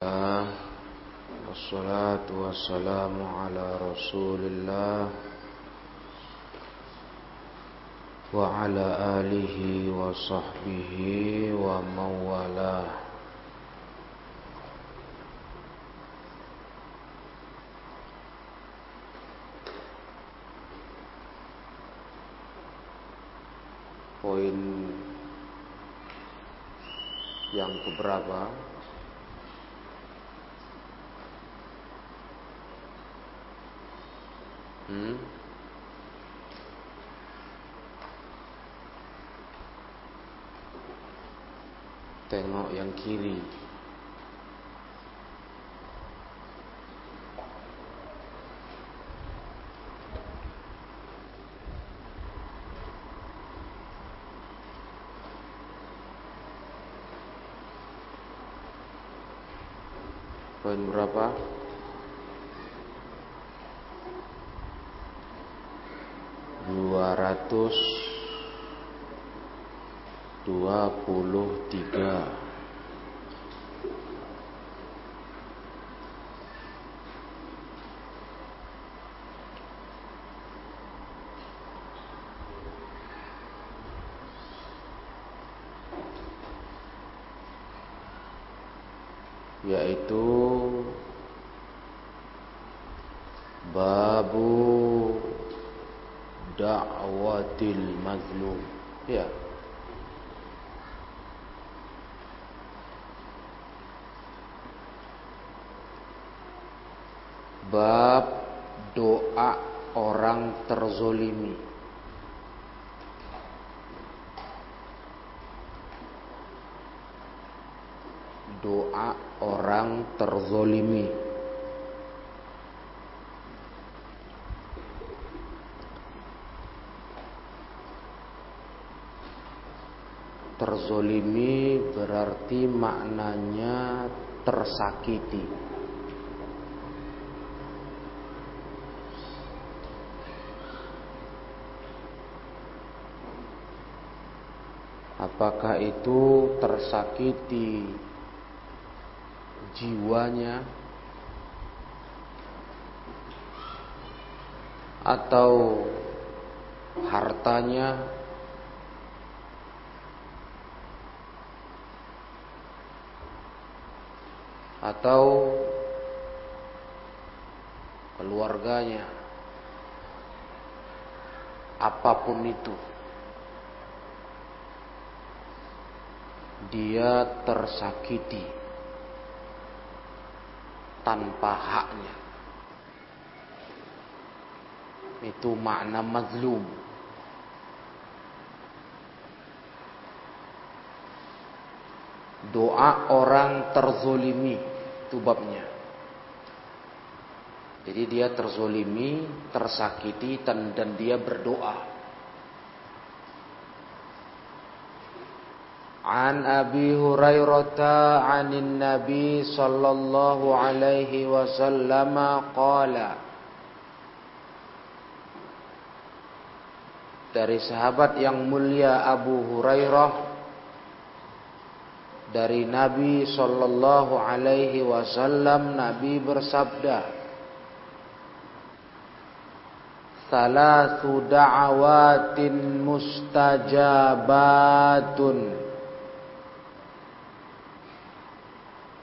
Ah, wassalatu wassalamu ala rasulillah Wa ala alihi wa sahbihi wa mawalah yang keberapa? Hmm? Tengok yang kiri. Poin berapa? 223 doa orang terzolimi. Doa orang terzolimi. Terzolimi berarti maknanya tersakiti. Apakah itu tersakiti jiwanya? Atau hartanya? Atau keluarganya? Apa pun itu dia tersakiti tanpa haknya itu makna mazlum doa orang terzolimi itu babnya. Jadi dia terzolimi, tersakiti dan, dan dia berdoa. An Abi Hurairah anin Nabi sallallahu alaihi wasallam qala. Dari sahabat yang mulia Abu Hurairah dari Nabi Shallallahu Alaihi Wasallam Nabi bersabda Salasu da'awatin mustajabatun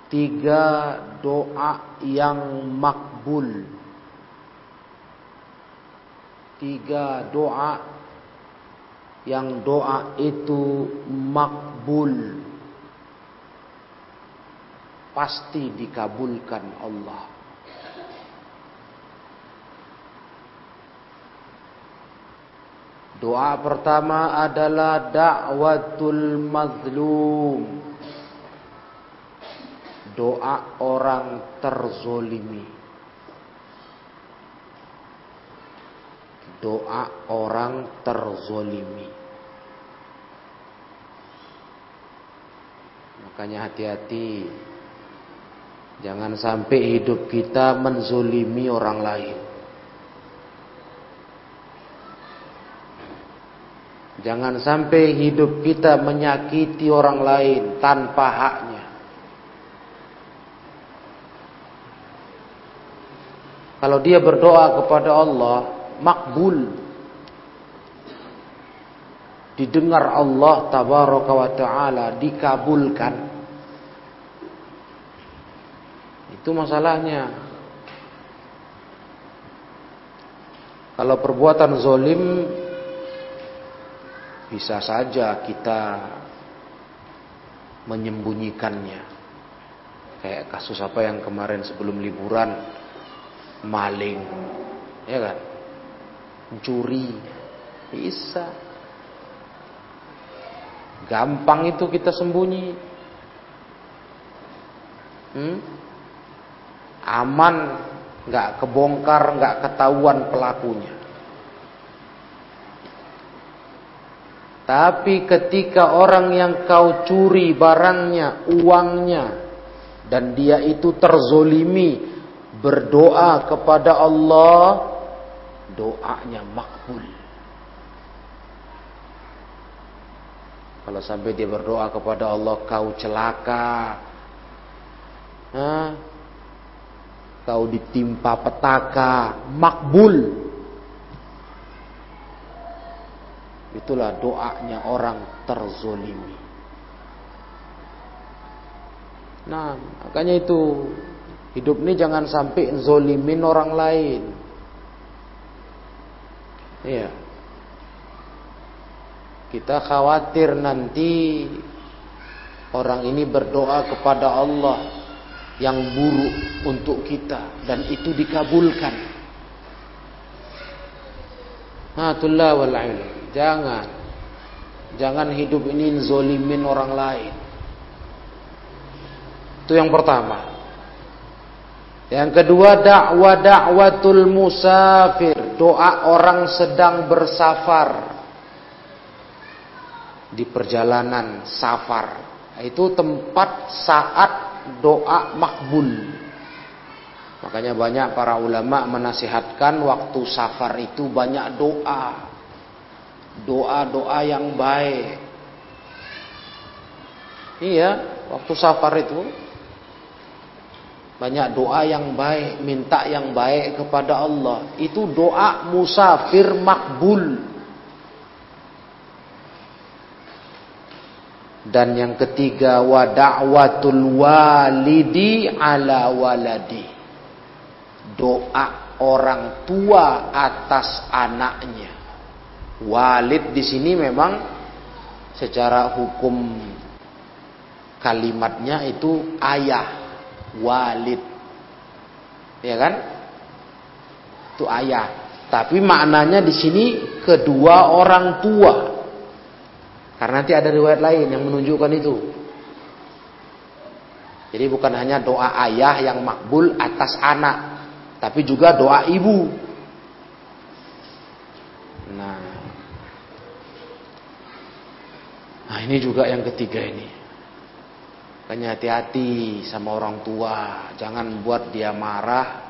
Tiga doa yang makbul Tiga doa Yang doa itu makbul pasti dikabulkan Allah. Doa pertama adalah dakwatul mazlum. Doa orang terzolimi. Doa orang terzolimi. Makanya hati-hati Jangan sampai hidup kita menzolimi orang lain. Jangan sampai hidup kita menyakiti orang lain tanpa haknya. Kalau dia berdoa kepada Allah, makbul. Didengar Allah tabaraka wa taala, dikabulkan. Itu masalahnya. Kalau perbuatan zolim bisa saja kita menyembunyikannya. Kayak kasus apa yang kemarin sebelum liburan maling, ya kan? Mencuri, bisa. Gampang itu kita sembunyi. Hmm? Aman, nggak kebongkar, nggak ketahuan pelakunya. Tapi ketika orang yang kau curi barangnya, uangnya, dan dia itu terzolimi, berdoa kepada Allah, doanya makbul. Kalau sampai dia berdoa kepada Allah, kau celaka, Hah? kau ditimpa petaka, makbul. Itulah doanya orang terzolimi. Nah, makanya itu hidup ini jangan sampai zolimin orang lain. Iya. Kita khawatir nanti orang ini berdoa kepada Allah yang buruk untuk kita dan itu dikabulkan. Matullah wal. Jangan. Jangan hidup ini zolimin orang lain. Itu yang pertama. Yang kedua dakwah dakwatul musafir, doa orang sedang bersafar di perjalanan safar. Itu tempat saat doa makbul. Makanya banyak para ulama menasihatkan waktu safar itu banyak doa doa-doa yang baik. Iya, waktu safar itu banyak doa yang baik, minta yang baik kepada Allah. Itu doa musafir makbul. Dan yang ketiga wa da'watul walidi ala waladi. Doa orang tua atas anaknya. Walid di sini memang secara hukum kalimatnya itu ayah. Walid. Ya kan? Itu ayah. Tapi maknanya di sini kedua orang tua. Karena nanti ada riwayat lain yang menunjukkan itu. Jadi bukan hanya doa ayah yang makbul atas anak, tapi juga doa ibu. Nah, Nah ini juga yang ketiga ini. Makanya hati-hati sama orang tua. Jangan buat dia marah.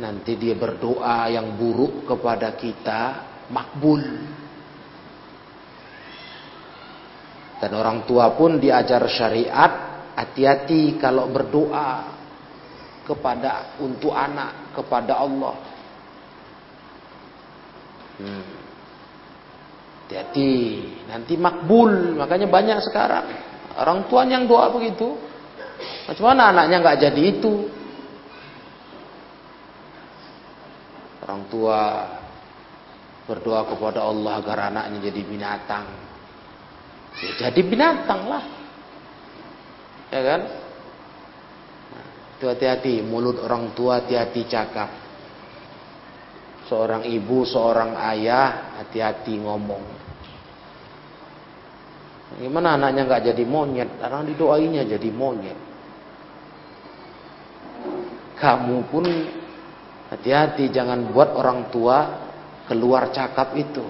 Nanti dia berdoa yang buruk kepada kita. Makbul. Dan orang tua pun diajar syariat. Hati-hati kalau berdoa. Kepada untuk anak. Kepada Allah. Hmm. Hati-hati, nanti makbul. Makanya banyak sekarang orang tua yang doa begitu. Macam mana anaknya nggak jadi itu? Orang tua berdoa kepada Allah agar anaknya jadi binatang. Ya, jadi binatang lah. Ya kan? Hati-hati, mulut orang tua hati-hati cakap. Seorang ibu, seorang ayah, hati-hati ngomong. Gimana anaknya nggak jadi monyet? Orang didoainya jadi monyet. Kamu pun hati-hati jangan buat orang tua keluar cakap itu.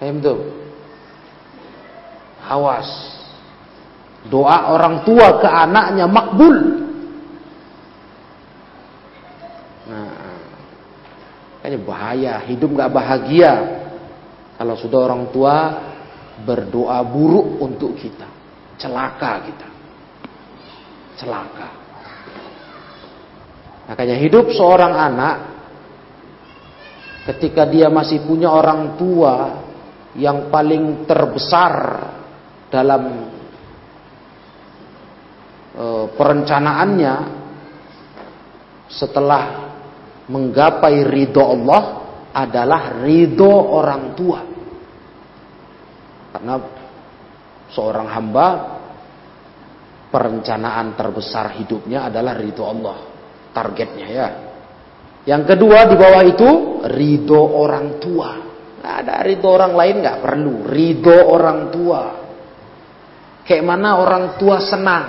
Paham? Awas. Doa orang tua ke anaknya makbul. Nah, kayaknya bahaya, hidup nggak bahagia. Kalau sudah orang tua berdoa buruk untuk kita. Celaka kita. Celaka. Makanya hidup seorang anak ketika dia masih punya orang tua yang paling terbesar dalam e, perencanaannya setelah menggapai ridho Allah adalah ridho orang tua. Karena seorang hamba perencanaan terbesar hidupnya adalah ridho Allah. Targetnya ya. Yang kedua di bawah itu ridho orang tua. Nggak ada ridho orang lain nggak perlu. Ridho orang tua. Kayak mana orang tua senang.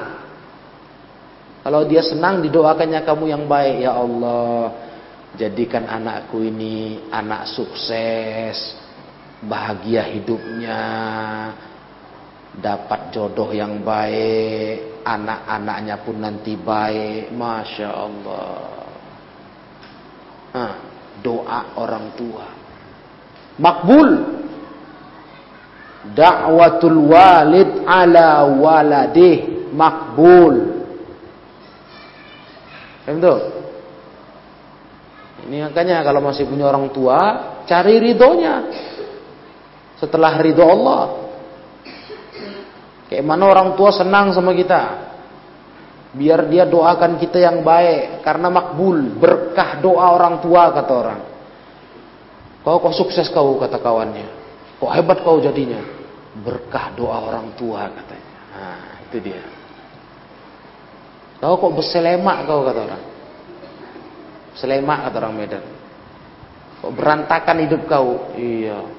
Kalau dia senang didoakannya kamu yang baik ya Allah. Jadikan anakku ini anak sukses, bahagia hidupnya, dapat jodoh yang baik, anak-anaknya pun nanti baik, masya Allah. Nah, doa orang tua, makbul. Da'watul walid ala waladih makbul. Betul? Ini makanya kalau masih punya orang tua, cari ridhonya. Setelah ridho Allah, Kayak mana orang tua senang sama kita. Biar dia doakan kita yang baik. Karena makbul. Berkah doa orang tua kata orang. Kau kok sukses kau kata kawannya. Kok hebat kau jadinya. Berkah doa orang tua katanya. Nah itu dia. Kau kok berselemak kau kata orang. Selemak kata orang Medan. Kok berantakan hidup kau. Iya.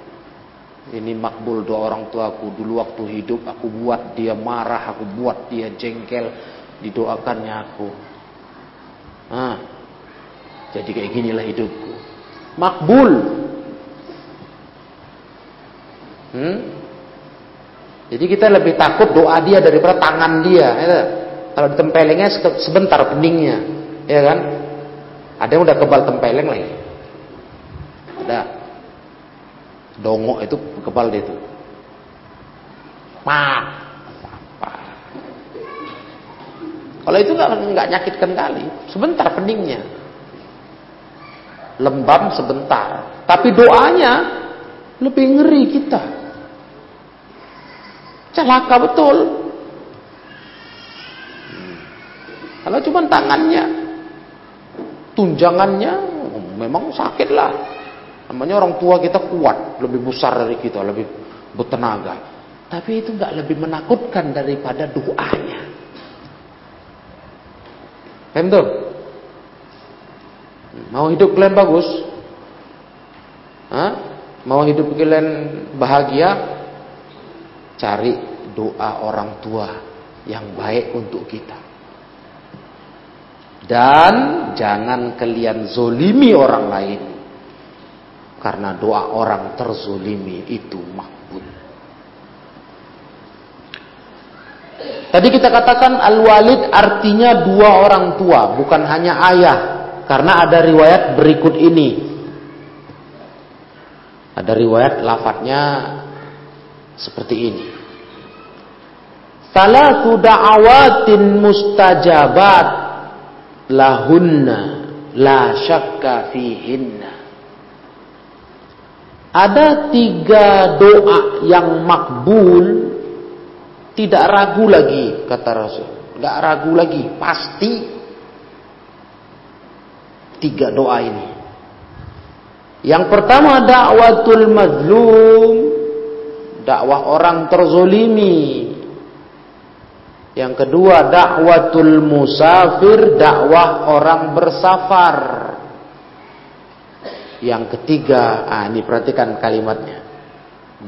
Ini makbul doa orang tuaku dulu waktu hidup aku buat dia marah, aku buat dia jengkel, didoakannya aku. Ah, jadi kayak ginilah hidupku. Makbul. Hmm? Jadi kita lebih takut doa dia daripada tangan dia. Ya. Kalau ditempelengnya sebentar peningnya, ya kan? Ada yang udah kebal tempeleng lagi. Ada. Dongok itu kepala dia itu. Pak. Kalau itu nggak nyakitkan kali, sebentar peningnya. Lembam sebentar, tapi doanya lebih ngeri kita. Celaka betul. Kalau cuma tangannya, tunjangannya memang sakit lah. Namanya orang tua kita kuat, lebih besar dari kita, lebih bertenaga. Tapi itu nggak lebih menakutkan daripada doanya. Paham? Mau hidup kalian bagus? Hah? Mau hidup kalian bahagia? Cari doa orang tua yang baik untuk kita. Dan jangan kalian zolimi orang lain. Karena doa orang terzolimi itu makbul. Tadi kita katakan al-walid artinya dua orang tua, bukan hanya ayah. Karena ada riwayat berikut ini. Ada riwayat lafadznya seperti ini. Salatu da'awatin mustajabat lahunna la syakka fihinna. Ada tiga doa yang makbul tidak ragu lagi kata Rasul. Gak ragu lagi, pasti tiga doa ini. Yang pertama dakwatul mazlum, dakwah orang terzolimi. Yang kedua dakwatul musafir, dakwah orang bersafar. Yang ketiga, ah ini perhatikan kalimatnya.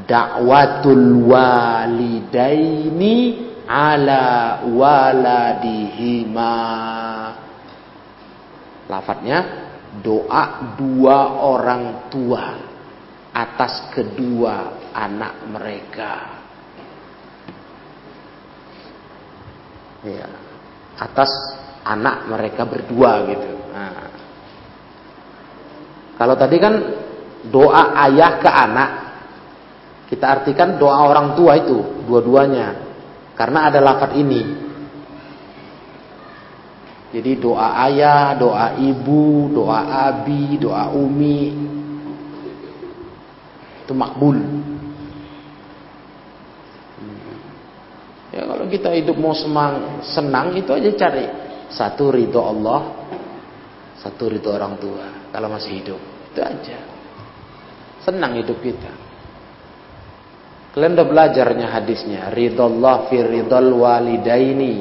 Dakwatul walidaini ala waladihima. Lafadznya doa dua orang tua atas kedua anak mereka. Ya, atas anak mereka berdua gitu. Nah, kalau tadi kan doa ayah ke anak, kita artikan doa orang tua itu dua-duanya. Karena ada lafat ini. Jadi doa ayah, doa ibu, doa abi, doa umi itu makbul. Ya kalau kita hidup mau semang, senang itu aja cari satu ridho Allah, satu ridho orang tua. Kalau masih hidup itu aja. Senang hidup kita. Kalian udah belajarnya hadisnya. Ridho Allah fi ridhol walidaini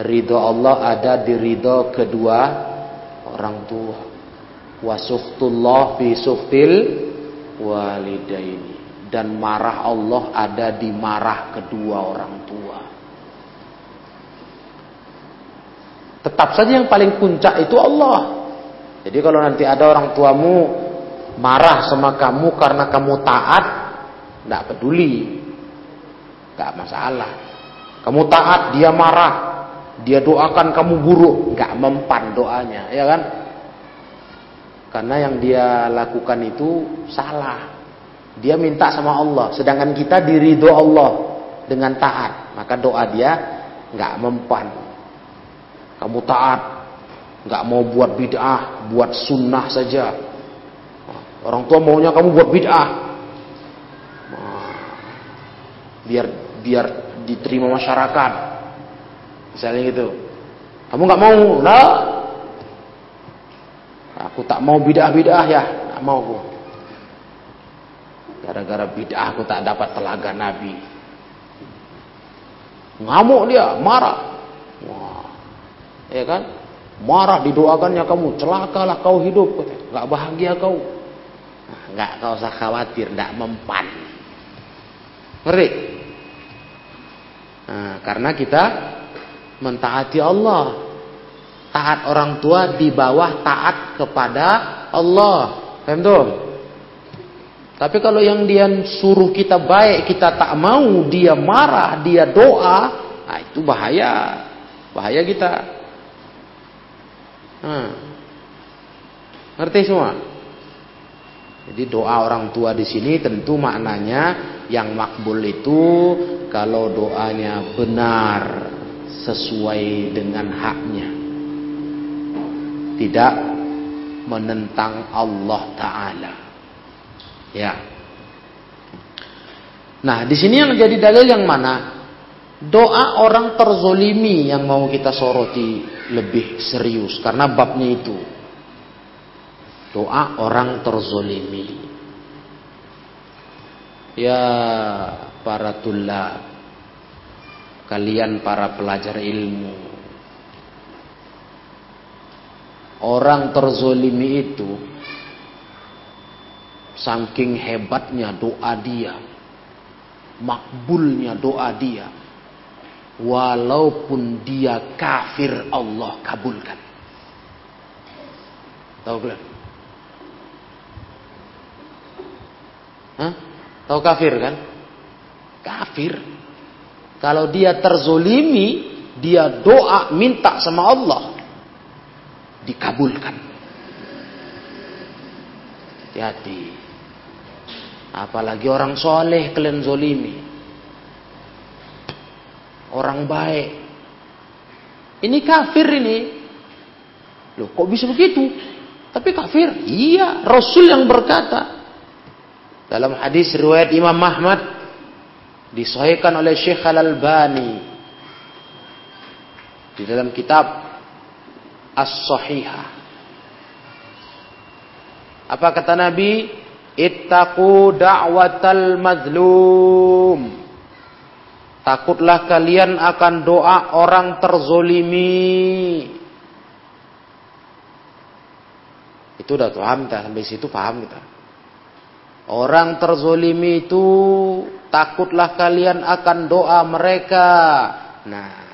ridho Allah ada di ridho kedua orang tua. Wasuhtullah fi suftil walidaini. Dan marah Allah ada di marah kedua orang tua. Tetap saja yang paling puncak itu Allah. Jadi kalau nanti ada orang tuamu marah sama kamu karena kamu taat, tidak peduli, tidak masalah. Kamu taat, dia marah, dia doakan kamu buruk, nggak mempan doanya, ya kan? Karena yang dia lakukan itu salah. Dia minta sama Allah, sedangkan kita diridho Allah dengan taat, maka doa dia nggak mempan. Kamu taat, nggak mau buat bid'ah, buat sunnah saja. Orang tua maunya kamu buat bid'ah, biar biar diterima masyarakat Misalnya gitu. Kamu nggak mau? Nah. Aku tak mau bidah-bidah ya. Tak mau aku. Gara-gara bidah aku tak dapat telaga Nabi. Ngamuk dia, marah. Wah. Ya kan? Marah didoakannya kamu, celakalah kau hidup, nggak bahagia kau. Nah, nggak kau usah khawatir, nggak mempan. Ngeri. Nah, karena kita mentaati Allah. Taat orang tua di bawah taat kepada Allah. Tuh? Tapi kalau yang dia suruh kita baik, kita tak mau, dia marah, dia doa, nah itu bahaya. Bahaya kita. Hmm. Ngerti semua? Jadi doa orang tua di sini tentu maknanya yang makbul itu kalau doanya benar sesuai dengan haknya. Tidak menentang Allah taala. Ya. Nah, di sini yang jadi dalil yang mana? Doa orang terzolimi yang mau kita soroti lebih serius karena babnya itu. Doa orang terzolimi. Ya para tulab kalian para pelajar ilmu. Orang terzolimi itu saking hebatnya doa dia, makbulnya doa dia, walaupun dia kafir Allah kabulkan. Tahu belum? Tahu kafir kan? Kafir. Kalau dia terzolimi, dia doa minta sama Allah. Dikabulkan. Hati-hati. Apalagi orang soleh kalian zolimi. Orang baik. Ini kafir ini. Loh kok bisa begitu? Tapi kafir. Iya, Rasul yang berkata. Dalam hadis riwayat Imam Ahmad disahihkan oleh Syekh Al-Albani di dalam kitab As-Sahihah. Apa kata Nabi? Ittaqu da'watal mazlum. Takutlah kalian akan doa orang terzolimi. Itu udah paham kita sampai situ paham kita. Orang terzolimi itu takutlah kalian akan doa mereka. Nah,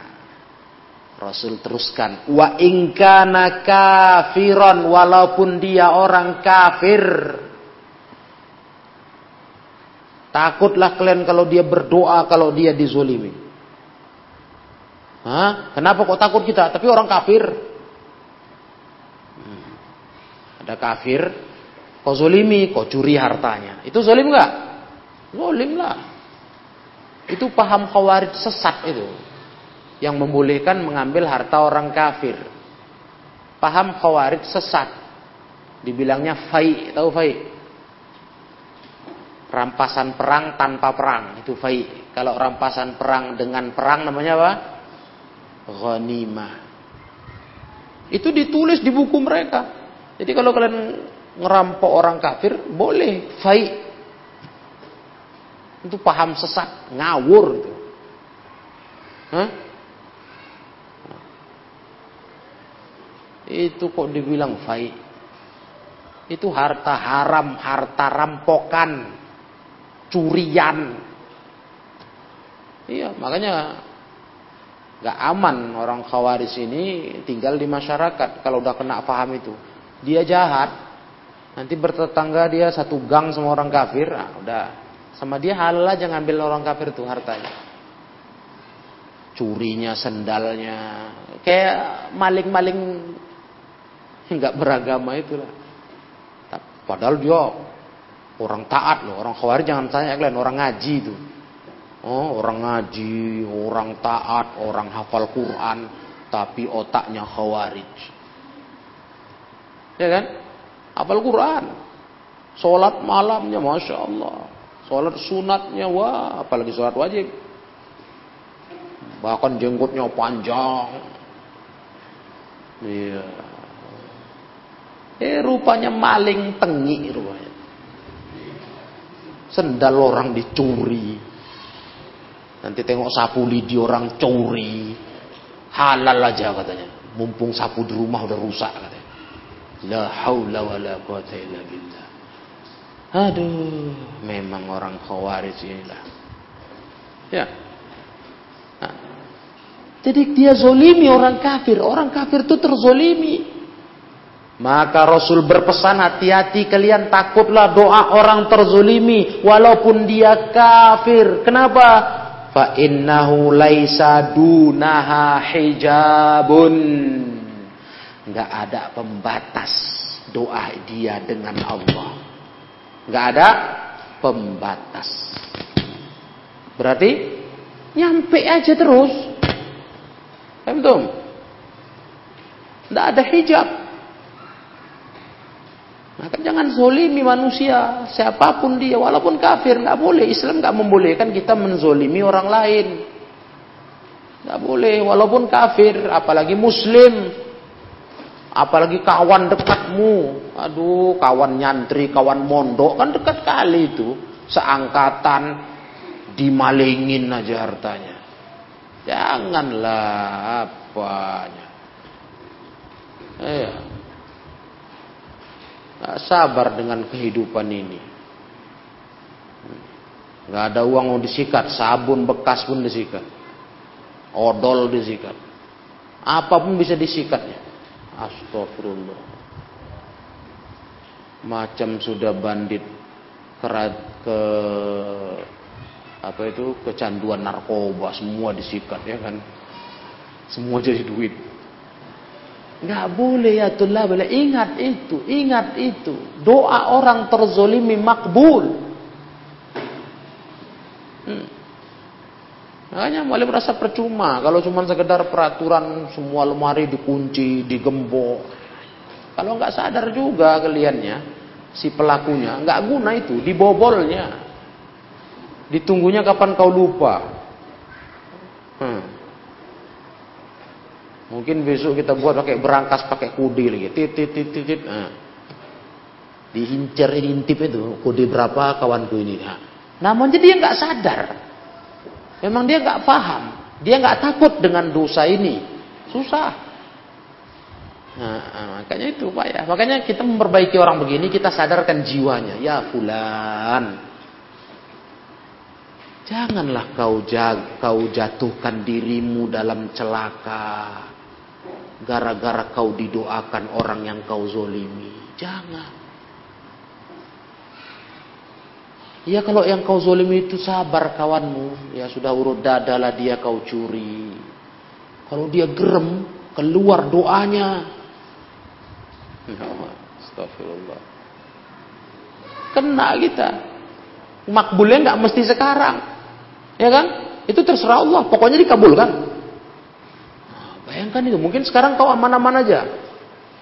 Rasul teruskan, wa ingkana kafiron walaupun dia orang kafir. Takutlah kalian kalau dia berdoa kalau dia dizolimi. Hah? Kenapa kok takut kita? Tapi orang kafir. Hmm. Ada kafir, Kau zolimi, kau curi hartanya. Itu zolim nggak? Zolim lah. Itu paham khawarij sesat itu. yang membolehkan mengambil harta orang kafir. Paham khawarij sesat. Dibilangnya fai, tahu fai? Rampasan perang tanpa perang, itu fai. Kalau rampasan perang dengan perang namanya apa? Ghanimah. Itu ditulis di buku mereka. Jadi kalau kalian ngerampok orang kafir, boleh fai. Itu paham sesat, ngawur itu. Hah? Itu kok dibilang fai. Itu harta haram, harta rampokan, curian. Iya, makanya nggak aman orang khawaris ini tinggal di masyarakat kalau udah kena paham itu. Dia jahat, nanti bertetangga dia satu gang sama orang kafir, nah, udah sama dia halal aja ngambil orang kafir tuh hartanya. Curinya, sendalnya, kayak maling-maling nggak beragama itulah. Padahal dia orang taat loh, orang khawarij jangan tanya kalian orang ngaji itu. Oh, orang ngaji, orang taat, orang hafal Quran, tapi otaknya khawarij. Ya kan? Hafal Quran. Sholat malamnya Masya Allah. Sholat sunatnya, wah, apalagi sholat wajib. Bahkan jenggotnya panjang. Iya. Eh rupanya maling tengi rupanya. Sendal orang dicuri. Nanti tengok sapu lidi orang curi. Halal aja katanya. Mumpung sapu di rumah udah rusak katanya. La haula wa la quwata illa billah. Aduh, memang orang khawarij inilah. Ya. Nah. Jadi dia zolimi orang kafir. Orang kafir itu terzolimi. Maka Rasul berpesan hati-hati kalian takutlah doa orang terzolimi walaupun dia kafir. Kenapa? Fa innahu laisa dunaha hijabun. Enggak ada pembatas doa dia dengan Allah. Enggak ada pembatas. Berarti nyampe aja terus. Paham Enggak ada hijab. Maka jangan zolimi manusia, siapa pun dia, walaupun kafir, nggak boleh. Islam nggak membolehkan kita menzolimi orang lain. Nggak boleh, walaupun kafir, apalagi muslim, apalagi kawan dekatmu. Aduh, kawan nyantri, kawan mondok, kan dekat kali itu. Seangkatan, dimalingin aja hartanya. Janganlah apanya. Eh, Gak sabar dengan kehidupan ini. Gak ada uang mau disikat, sabun bekas pun disikat. Odol disikat. Apa pun bisa disikatnya. Astagfirullah. Macam sudah bandit kerat ke apa itu kecanduan narkoba semua disikat ya kan. Semua jadi duit. Nggak boleh ya boleh. Ingat itu, ingat itu. Doa orang terzolimi makbul. Hmm. Makanya boleh merasa percuma kalau cuma sekedar peraturan semua lemari dikunci, digembok. Kalau nggak sadar juga kaliannya, si pelakunya nggak guna itu, dibobolnya. Ditunggunya kapan kau lupa. Hmm. Mungkin besok kita buat pakai berangkas pakai kode lagi. Titit titit titit. Nah. Dihincar intip itu kode berapa kawanku ini. Nah. Namun dia nggak sadar. Memang dia nggak paham. Dia nggak takut dengan dosa ini. Susah. Nah, nah, makanya itu pak ya. Makanya kita memperbaiki orang begini kita sadarkan jiwanya. Ya fulan. Janganlah kau jag, kau jatuhkan dirimu dalam celaka gara-gara kau didoakan orang yang kau zolimi. Jangan. Ya kalau yang kau zolimi itu sabar kawanmu. Ya sudah urut dadalah dia kau curi. Kalau dia gerem, keluar doanya. Astagfirullah. Kena kita. Makbulnya nggak mesti sekarang. Ya kan? Itu terserah Allah. Pokoknya dikabulkan. Bayangkan itu, mungkin sekarang kau aman-aman aja.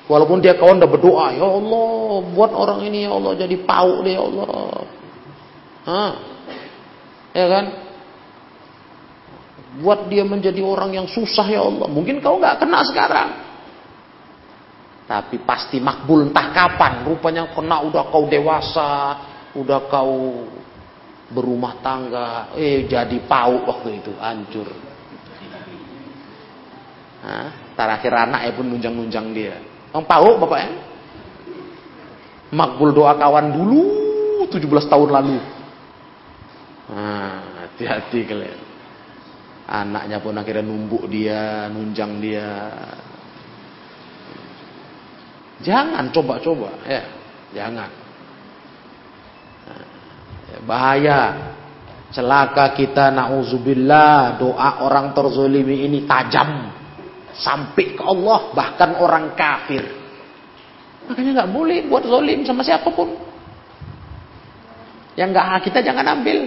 Walaupun dia kawan udah berdoa, ya Allah, buat orang ini ya Allah jadi pau deh ya Allah. Hah? Ya kan? Buat dia menjadi orang yang susah ya Allah. Mungkin kau nggak kena sekarang. Tapi pasti makbul entah kapan. Rupanya kena udah kau dewasa, udah kau berumah tangga, eh jadi pau waktu itu, hancur. Nah, terakhir anaknya pun nunjang-nunjang dia. Bang pau bapaknya? Makbul doa kawan dulu 17 tahun lalu. Nah, hati-hati kalian. Anaknya pun akhirnya numbuk dia, nunjang dia. Jangan coba-coba, ya. Jangan. Nah, bahaya. Celaka kita na'udzubillah. Doa orang terzolimi ini tajam. Sampai ke Allah. Bahkan orang kafir. Makanya nggak boleh buat zolim sama siapa pun. Yang nggak hak kita jangan ambil.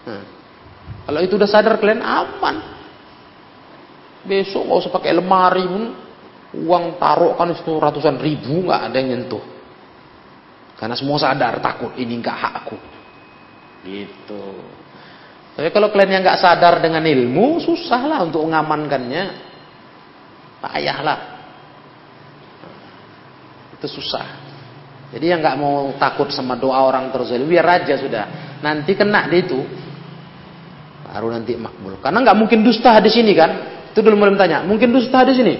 Nah, kalau itu udah sadar kalian aman. Besok nggak usah pakai lemari pun uang taruh kan itu ratusan ribu nggak ada yang nyentuh. Karena semua sadar takut ini nggak hakku. Gitu. Tapi kalau kalian yang nggak sadar dengan ilmu, susah lah untuk mengamankannya. Payahlah. Itu susah. Jadi yang nggak mau takut sama doa orang terzalim, biar aja sudah. Nanti kena dia itu, baru nanti makbul. Karena nggak mungkin dusta di sini kan? Itu dulu mulai tanya. Mungkin dusta di sini?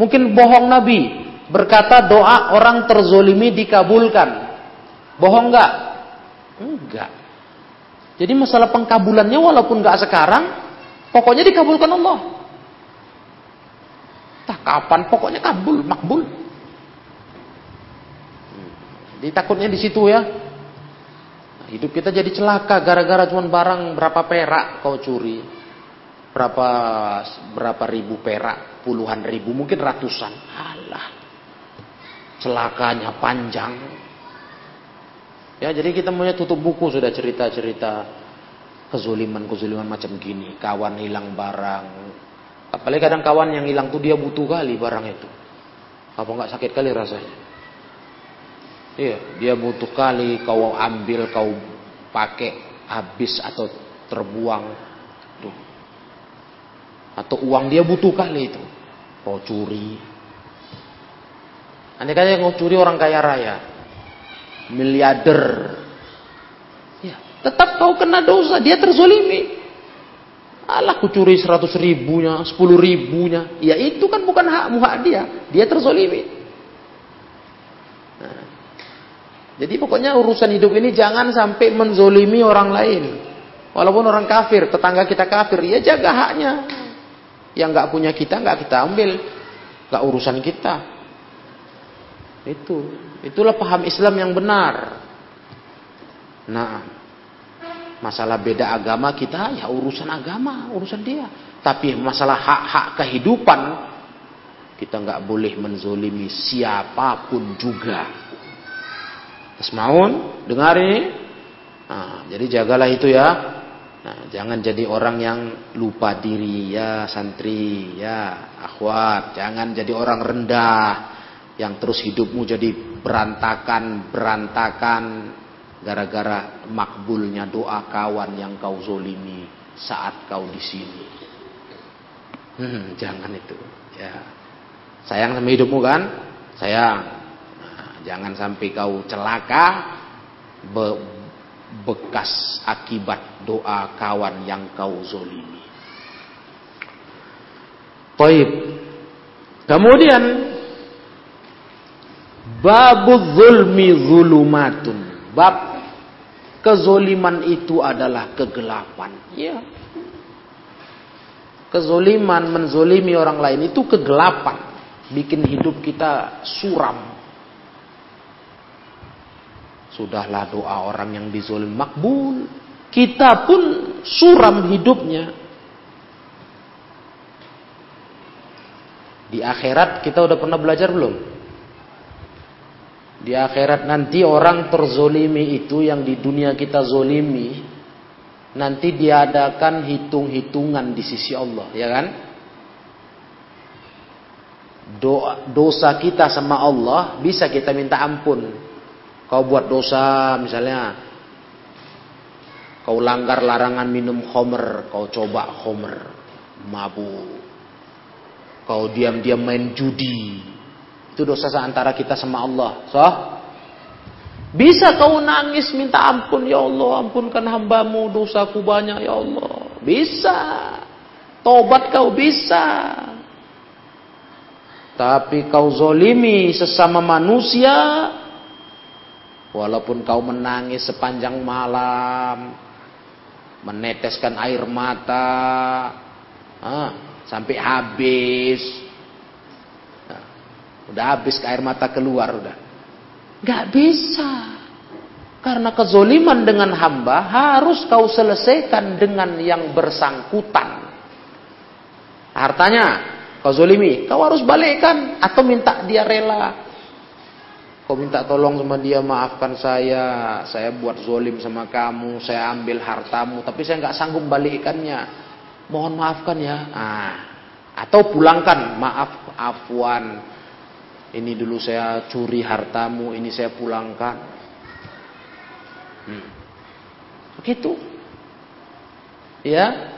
Mungkin bohong Nabi berkata doa orang terzolimi dikabulkan. Bohong nggak? Enggak. Jadi masalah pengkabulannya walaupun nggak sekarang, pokoknya dikabulkan Allah. Tak kapan, pokoknya kabul, makbul. Jadi takutnya di situ ya. hidup kita jadi celaka gara-gara cuma barang berapa perak kau curi. Berapa berapa ribu perak, puluhan ribu, mungkin ratusan. Alah celakanya panjang. Ya, jadi kita punya tutup buku sudah cerita-cerita kezuliman-kezuliman macam gini, kawan hilang barang. Apalagi kadang kawan yang hilang tuh dia butuh kali barang itu. Apa nggak sakit kali rasanya? Iya, dia butuh kali kau ambil, kau pakai habis atau terbuang. Tuh. Atau uang dia butuh kali itu. Kau curi, Andai kata yang curi orang kaya raya, miliarder, ya tetap kau kena dosa, dia terzolimi. Allah kucuri seratus ribunya, sepuluh ribunya, ya itu kan bukan hakmu hak dia, dia terzolimi. Nah, jadi pokoknya urusan hidup ini jangan sampai menzolimi orang lain. Walaupun orang kafir, tetangga kita kafir, ya jaga haknya. Yang nggak punya kita nggak kita ambil, nggak urusan kita. Itu, itulah paham Islam yang benar. Nah, masalah beda agama kita ya urusan agama, urusan dia. Tapi masalah hak-hak kehidupan kita nggak boleh menzolimi siapa pun juga. Tasmaun, dengar ini. Nah, jadi jagalah itu ya. Nah, jangan jadi orang yang lupa diri ya santri ya akhwat, jangan jadi orang rendah yang terus hidupmu jadi berantakan, berantakan gara-gara makbulnya doa kawan yang kau zolimi saat kau di sini. Hmm, jangan itu. Ya. Sayang sama hidupmu kan? Sayang. Nah, jangan sampai kau celaka be bekas akibat doa kawan yang kau zolimi. Baik. Kemudian Babu zulmi zulumatun. Bab kezoliman itu adalah kegelapan. Ya. Kezoliman, menzolimi orang lain itu kegelapan. Bikin hidup kita suram. Sudahlah doa orang yang dizolim makbul. Kita pun suram hidupnya. Di akhirat kita udah pernah belajar belum? Di akhirat nanti orang terzolimi itu yang di dunia kita zolimi. Nanti diadakan hitung-hitungan di sisi Allah. Ya kan? doa, dosa kita sama Allah bisa kita minta ampun. Kau buat dosa misalnya kau langgar larangan minum homer, kau coba homer, mabuk. Kau diam-diam main judi. Itu dosa antara kita sama Allah. So, bisa kau nangis minta ampun ya Allah, ampunkan hambamu dosaku banyak ya Allah. Bisa. Tobat kau bisa. Tapi kau zolimi sesama manusia. Walaupun kau menangis sepanjang malam. Meneteskan air mata. Ah, sampai habis. Nah, udah habis air mata keluar udah. Gak bisa. Karena kezoliman dengan hamba harus kau selesaikan dengan yang bersangkutan. Hartanya kau zolimi, kau harus balikkan atau minta dia rela. Kau minta tolong sama dia, maafkan saya, saya buat zolim sama kamu, saya ambil hartamu, tapi saya nggak sanggup balikkannya. Mohon maafkan ya. Ah, atau pulangkan, maaf, afwan. Ini dulu saya curi hartamu, ini saya pulangkan. Hmm. Begitu. Ya,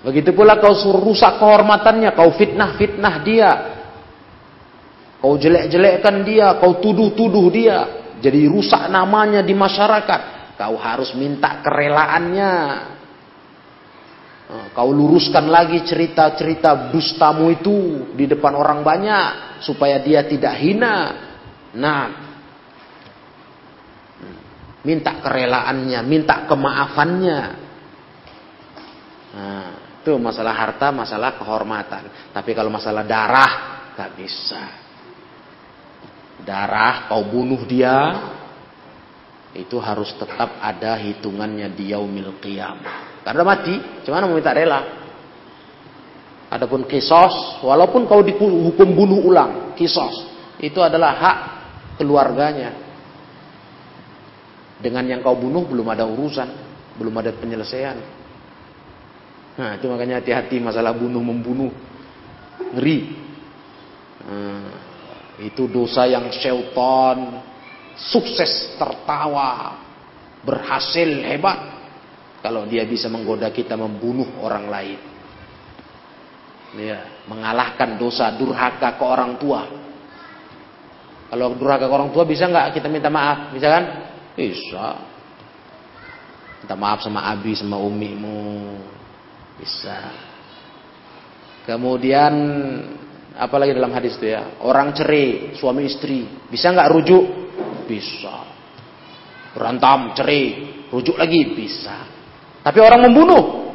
Begitu pula kau suruh rusak kehormatannya, kau fitnah-fitnah dia. Kau jelek-jelekkan dia, kau tuduh-tuduh dia. Jadi rusak namanya di masyarakat. Kau harus minta kerelaannya. Nah, kau luruskan lagi cerita-cerita dustamu itu di depan orang banyak. Supaya dia tidak hina. Nah, minta kerelaannya, minta kemaafannya. Nah, itu masalah harta, masalah kehormatan. Tapi kalau masalah darah, gak bisa. Darah, kau bunuh dia, itu harus tetap ada hitungannya di yaumil qiyamah. Karena mati, cuman mau minta rela. Adapun kisos, walaupun kau dihukum bunuh ulang, kisos, itu adalah hak keluarganya. Dengan yang kau bunuh belum ada urusan, belum ada penyelesaian. Nah, itu makanya hati-hati masalah bunuh membunuh. Ngeri. Nah, itu dosa yang syaitan sukses tertawa, berhasil hebat kalau dia bisa menggoda kita membunuh orang lain. Ya, mengalahkan dosa durhaka ke orang tua. Kalau durhaka ke orang tua bisa nggak kita minta maaf? Bisa kan? Bisa. Minta maaf sama abi sama umimu. Bisa. Kemudian apalagi dalam hadis itu ya, orang cerai, suami istri, bisa nggak rujuk? Bisa. Berantem, cerai, rujuk lagi bisa. Tapi orang membunuh,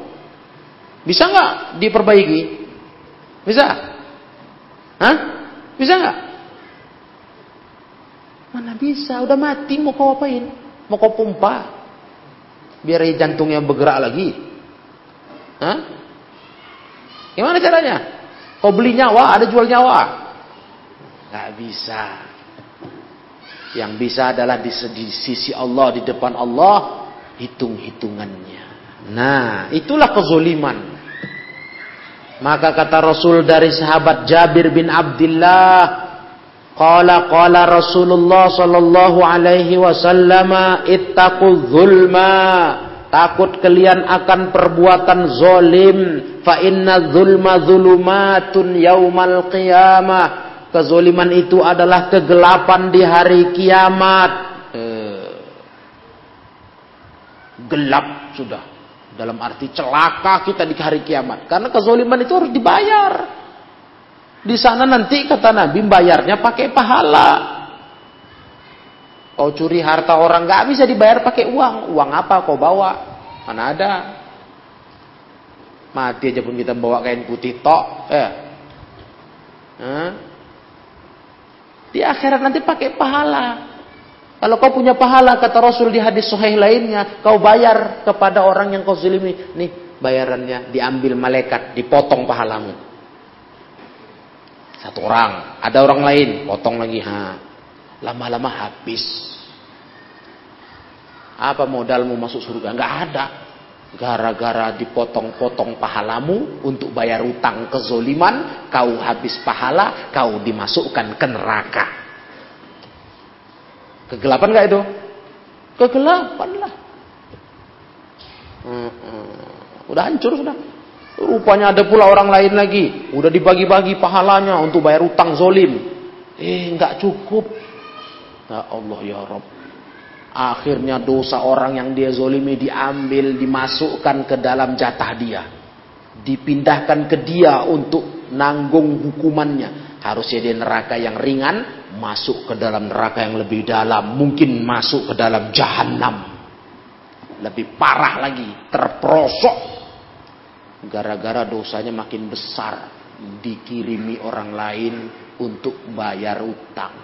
bisa nggak diperbaiki? Bisa? Hah? Bisa nggak? Mana bisa? Udah mati, mau kau apain? Mau kau pompa? Biar jantungnya bergerak lagi. Hah? Gimana caranya? Kau beli nyawa, ada jual nyawa? Gak bisa. Yang bisa adalah di, sisi Allah, di depan Allah, hitung-hitungannya. Nah, itulah kezoliman. Maka kata Rasul dari sahabat Jabir bin Abdullah, Qala qala Rasulullah sallallahu alaihi wasallam ittaqul zulma Takut kalian akan perbuatan zolim. Fa inna zulma zulumatun yaumal qiyamah. Kezoliman itu adalah kegelapan di hari kiamat. Eh, gelap sudah. Dalam arti celaka kita di hari kiamat. Karena kezoliman itu harus dibayar. Di sana nanti kata Nabi bayarnya pakai pahala. Kau curi harta orang nggak bisa dibayar pakai uang. Uang apa kau bawa? Mana ada? Mati aja pun kita bawa kain putih tok. Eh. Di akhirat nanti pakai pahala. Kalau kau punya pahala, kata Rasul di hadis sahih lainnya, kau bayar kepada orang yang kau zalimi. Nih, bayarannya diambil malaikat, dipotong pahalamu. Satu orang, ada orang lain, potong lagi. Ha. Lama-lama habis. Apa modalmu masuk surga? Enggak ada. Gara-gara dipotong-potong pahalamu untuk bayar utang kezoliman, kau habis pahala, kau dimasukkan ke neraka. Kegelapan gak itu? Kegelapan lah. Hmm, hmm. Udah hancur sudah. Rupanya ada pula orang lain lagi. Udah dibagi-bagi pahalanya untuk bayar utang zolim. Eh, nggak cukup. Ya Allah ya Rob. Akhirnya dosa orang yang dia zolimi diambil, dimasukkan ke dalam jatah dia. Dipindahkan ke dia untuk nanggung hukumannya. Harusnya dia neraka yang ringan, masuk ke dalam neraka yang lebih dalam. Mungkin masuk ke dalam jahanam. Lebih parah lagi, terperosok. Gara-gara dosanya makin besar. Dikirimi orang lain untuk bayar utang.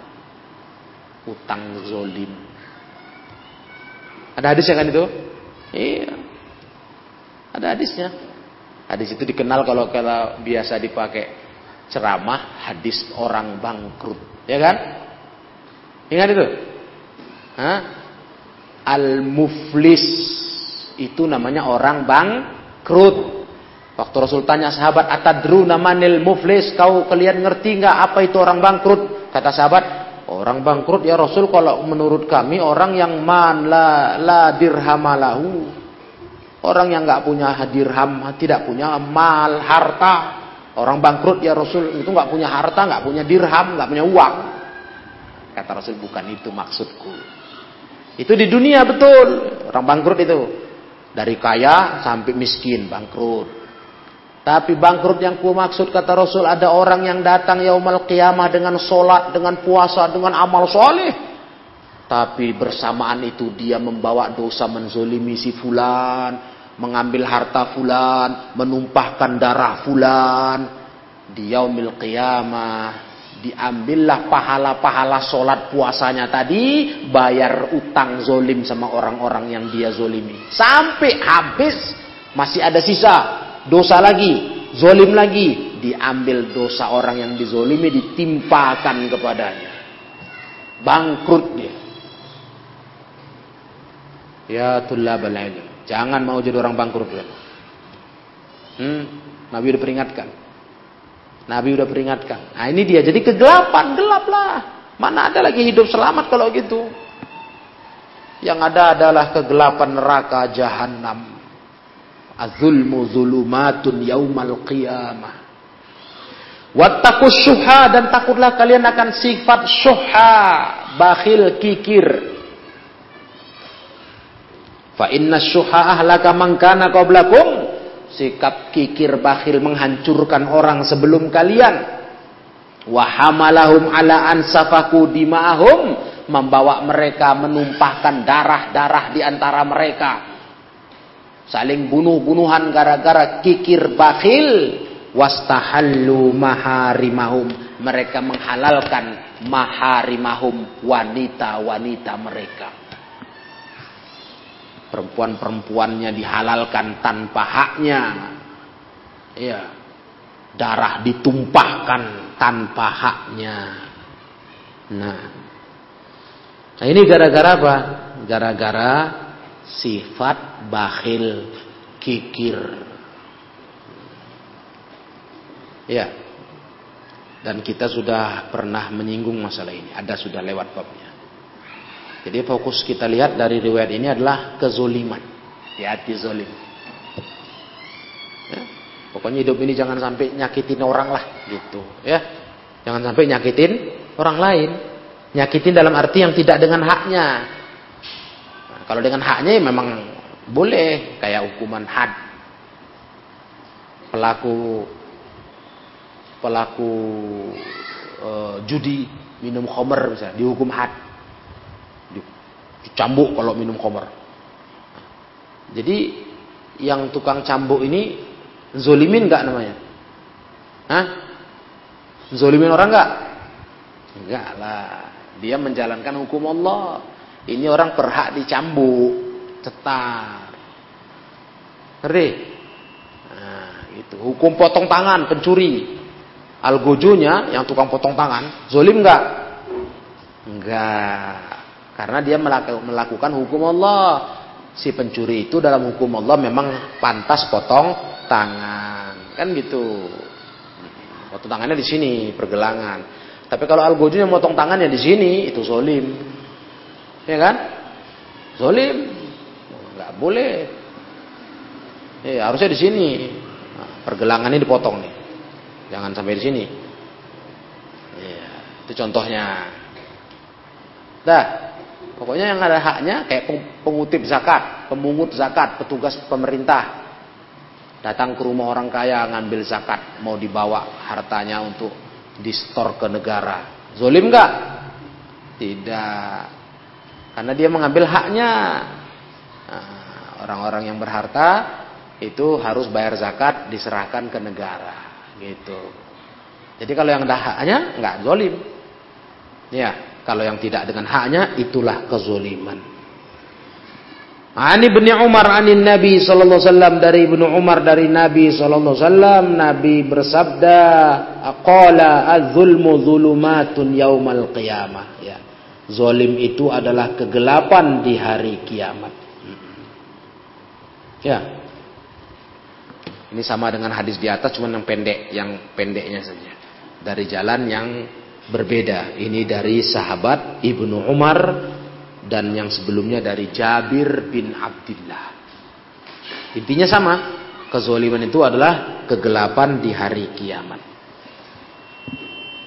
Utang zolim ada hadisnya kan itu? Iya. Ada hadisnya. Hadis itu dikenal kalau kalau biasa dipakai ceramah hadis orang bangkrut, ya kan? Ingat itu? Al-muflis itu namanya orang bangkrut. Waktu Rasul tanya sahabat, "Atadru namanil muflis?" Kau kalian ngerti nggak apa itu orang bangkrut? Kata sahabat, Orang bangkrut ya Rasul kalau menurut kami orang yang man la, la dirhamalahu. Orang yang nggak punya dirham, tidak punya mal, harta. Orang bangkrut ya Rasul itu nggak punya harta, nggak punya dirham, nggak punya uang. Kata Rasul bukan itu maksudku. Itu di dunia betul. Orang bangkrut itu. Dari kaya sampai miskin bangkrut. Tapi bangkrut yang ku maksud kata Rasul ada orang yang datang yaumal qiyamah dengan solat, dengan puasa, dengan amal soleh. Tapi bersamaan itu dia membawa dosa menzolimi si fulan, mengambil harta fulan, menumpahkan darah fulan. Di yaumil qiyamah diambillah pahala-pahala solat puasanya tadi, bayar utang zolim sama orang-orang yang dia zolimi. Sampai habis masih ada sisa dosa lagi, zolim lagi, diambil dosa orang yang dizolimi ditimpakan kepadanya. Bangkrut dia. Ya tulab ilm. Jangan mau jadi orang bangkrut. Hmm, Nabi udah peringatkan. Nabi udah peringatkan. Nah ini dia. Jadi kegelapan, gelap lah. Mana ada lagi hidup selamat kalau gitu. Yang ada adalah kegelapan neraka jahanam. Az-zulmu zulumatun yaumal qiyamah. Wattakus syuha dan takutlah kalian akan sifat syuha, bakhil kikir. Fa inna syuha ahlaka man kana qablakum. Sikap kikir bakhil menghancurkan orang sebelum kalian. Wa hamalahum ala ansafaku dima'ahum. Membawa mereka menumpahkan darah-darah di antara mereka saling bunuh-bunuhan gara-gara kikir bakhil wastahallu maharimahum mereka menghalalkan maharimahum wanita-wanita mereka perempuan-perempuannya dihalalkan tanpa haknya ya darah ditumpahkan tanpa haknya nah nah ini gara-gara apa gara-gara sifat bakhil kikir. Ya. Dan kita sudah pernah menyinggung masalah ini. Ada sudah lewat babnya. Jadi fokus kita lihat dari riwayat ini adalah kezoliman. Hati-hati zolim. Ya. Pokoknya hidup ini jangan sampai nyakitin orang lah gitu. Ya. Jangan sampai nyakitin orang lain. Nyakitin dalam arti yang tidak dengan haknya. Kalau dengan haknya ya memang boleh kayak hukuman had. Pelaku pelaku e, judi minum khamr misalnya dihukum had. Dicambuk kalau minum khamr. Jadi yang tukang cambuk ini zolimin nggak namanya? Hah? Zolimin orang nggak? Enggak lah. Dia menjalankan hukum Allah. Ini orang berhak dicambuk, cetar. Ngerti? Nah, itu. Hukum potong tangan, pencuri. Algojonya yang tukang potong tangan, zolim enggak? Enggak. Karena dia melakukan hukum Allah. si pencuri itu dalam hukum Allah memang pantas potong tangan. Kan gitu. Potong tangannya di sini, pergelangan. Tapi kalau al yang motong tangannya di sini, itu zolim. Ya kan? Zolim. Nggak boleh. Ya, harusnya di sini. Nah, pergelangannya dipotong nih. Jangan sampai di sini. Ya, itu contohnya. Dah. Pokoknya yang ada haknya kayak pengutip zakat, pemungut zakat, petugas pemerintah. Datang ke rumah orang kaya ngambil zakat, mau dibawa hartanya untuk distor ke negara. Zolim nggak? Tidak. Karena dia mengambil haknya. Nah, orang-orang yang berharta itu harus bayar zakat diserahkan ke negara gitu. Jadi kalau yang ada haknya nggak zolim. Ya. Kalau yang tidak dengan haknya itulah kezoliman. Ani bin Umar anin Nabi sallallahu alaihi wasallam dari Ibnu Umar dari Nabi sallallahu alaihi wasallam Nabi bersabda aqala az-zulmu zulumatun yaumal qiyamah ya. Zolim itu adalah kegelapan di hari kiamat. Ya. Ini sama dengan hadis di atas cuma yang pendek, yang pendeknya saja. Dari jalan yang berbeda. Ini dari sahabat Ibnu Umar dan yang sebelumnya dari Jabir bin Abdullah. Intinya sama, kezoliman itu adalah kegelapan di hari kiamat.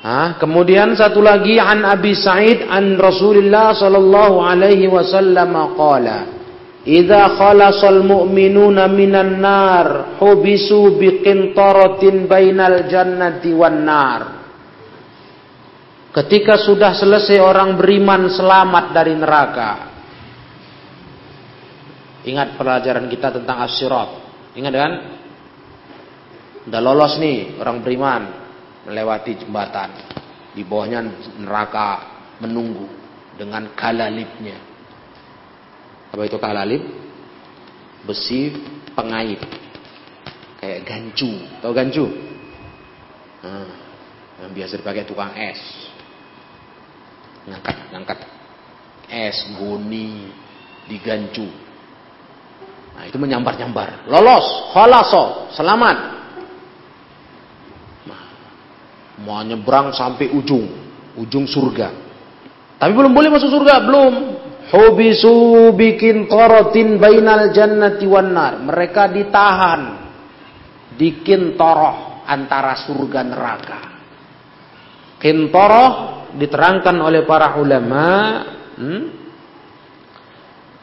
Ah, kemudian satu lagi an Abi Sa'id an Rasulullah sallallahu alaihi wasallam qala Idza khalasal mu'minuna minan nar hubisu biqintaratin bainal jannati wan nar Ketika sudah selesai orang beriman selamat dari neraka. Ingat pelajaran kita tentang asyirat. Ingat kan? Udah lolos nih orang beriman melewati jembatan. Di bawahnya neraka menunggu dengan kalalipnya. Apa itu kalalip? Besi pengait. Kayak gancu. Tahu gancu? Nah, yang biasa dipakai tukang es ngangkat ngangkat. Es goni digancu. Nah itu menyambar nyambar lolos khalaso selamat. Nah, mau nyebrang sampai ujung ujung surga. Tapi belum boleh masuk surga belum. Hubisu bikin torotin bainal jannati wan nar. Mereka ditahan di kintoroh antara surga neraka. Kintoroh diterangkan oleh para ulama hmm,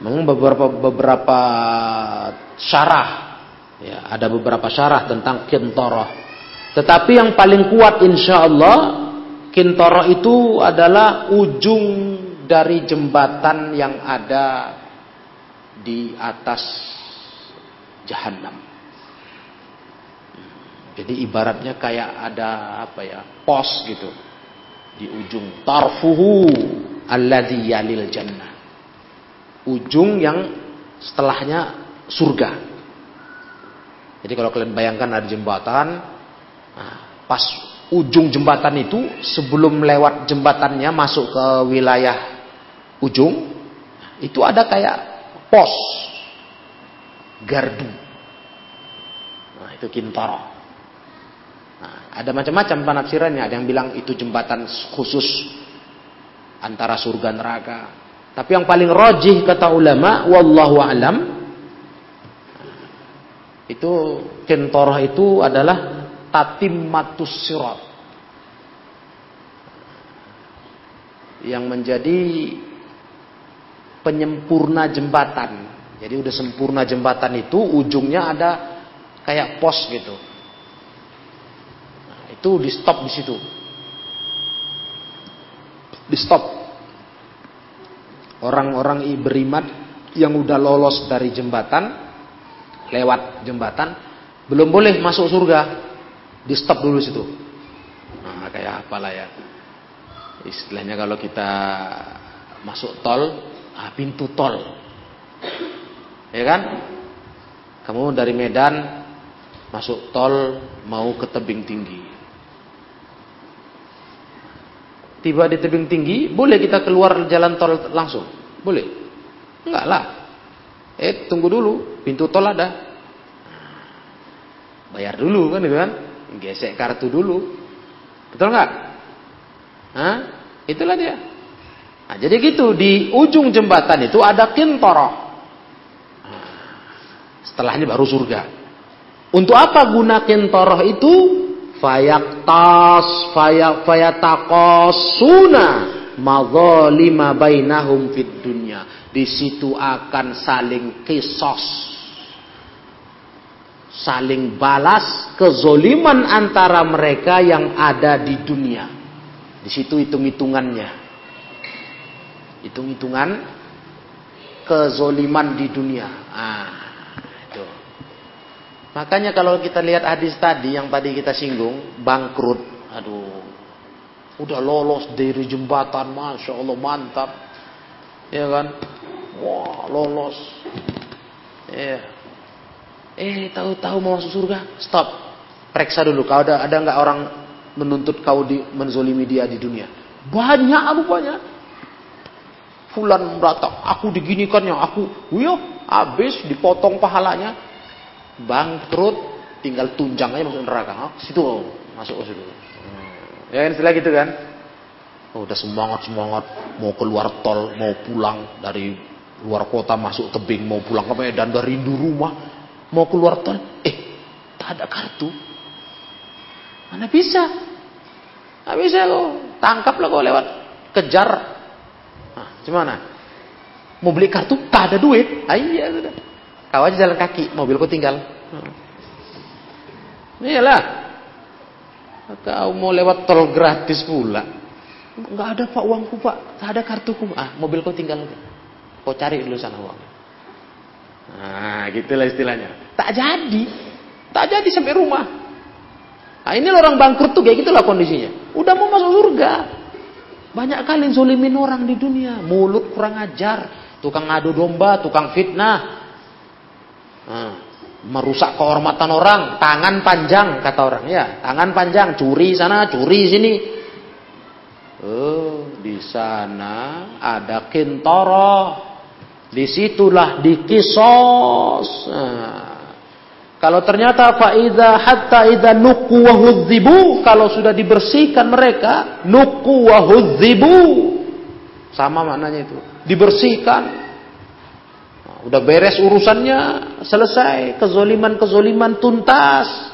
memang beberapa beberapa syarah ya ada beberapa syarah tentang kintoroh tetapi yang paling kuat insya Allah kintoroh itu adalah ujung dari jembatan yang ada di atas jahanam jadi ibaratnya kayak ada apa ya pos gitu di ujung tarfuhu alladhi yalil jannah. Ujung yang setelahnya surga. Jadi kalau kalian bayangkan ada jembatan nah, pas ujung jembatan itu sebelum lewat jembatannya masuk ke wilayah ujung itu ada kayak pos gardu. Nah itu kintaro Nah, ada macam-macam penafsirannya. Ada yang bilang itu jembatan khusus antara surga neraka. Tapi yang paling rojih kata ulama, wallahu alam, itu kentoroh itu adalah tatimmatus sirat. Yang menjadi penyempurna jembatan. Jadi udah sempurna jembatan itu ujungnya ada kayak pos gitu itu di stop di situ. Di stop. Orang-orang beriman yang udah lolos dari jembatan, lewat jembatan, belum boleh masuk surga. Di stop dulu situ. Nah, kayak apalah ya. Istilahnya kalau kita masuk tol, ah, pintu tol. Ya kan? Kamu dari Medan masuk tol mau ke tebing tinggi. Tiba di tebing tinggi, boleh kita keluar jalan tol langsung? Boleh? Enggak lah. Eh, tunggu dulu, pintu tol ada. Bayar dulu kan kan. Gesek kartu dulu. Betul nggak? Hah? Itulah dia. Nah, jadi gitu di ujung jembatan itu ada kintoroh. Nah, setelahnya baru surga. Untuk apa guna kintoroh itu? Fayaktas fayak fayatakosuna madzalima bainahum fid dunya. Di situ akan saling kisos saling balas kezoliman antara mereka yang ada di dunia. Di situ hitung-hitungannya. Hitung-hitungan kezoliman di dunia. Ah. Makanya kalau kita lihat hadis tadi yang tadi kita singgung, bangkrut. Aduh. Udah lolos dari jembatan, Masya Allah mantap. Ya kan? Wah, lolos. Ya. Eh, tahu-tahu mau masuk surga, stop. Periksa dulu, kau ada ada nggak orang menuntut kau di menzolimi dia di dunia? Banyak rupanya. Fulan beratak, aku diginikannya, aku, wih, habis dipotong pahalanya, bangkrut, tinggal tunjang aja masuk neraka. Hah? Situ masuk ke situ. Hmm. Ya istilah gitu kan? Oh, udah semangat semangat mau keluar tol, mau pulang dari luar kota masuk tebing, mau pulang ke Medan dari rindu rumah mau keluar tol, eh tak ada kartu. Mana bisa? Nggak bisa kok. Tangkaplah kok lewat kejar. Nah, gimana? Mau beli kartu, tak ada duit. Ah, iya sudah. Kau aja jalan kaki, mobilku tinggal. Nah. Iyalah. Kau mau lewat tol gratis pula. Enggak ada pak uangku pak, tak ada kartuku. Ah, mobilku tinggal. Kau cari dulu sana uang. Nah, gitulah istilahnya. Tak jadi. Tak jadi sampai rumah. Nah, ini orang bangkrut tuh kayak gitulah kondisinya. Udah mau masuk surga. Banyak kali zolimin orang di dunia. Mulut kurang ajar. Tukang ngadu domba, tukang fitnah. Nah, merusak kehormatan orang. Tangan panjang, kata orang. Ya, tangan panjang. Curi sana, curi sini. Oh, di sana ada kintoro. Di situlah dikisos. Nah, kalau ternyata faida hatta ida nuku wahudzibu, kalau sudah dibersihkan mereka, nuku wahudzibu, sama maknanya itu, dibersihkan. Udah beres urusannya, selesai, kezoliman-kezoliman tuntas.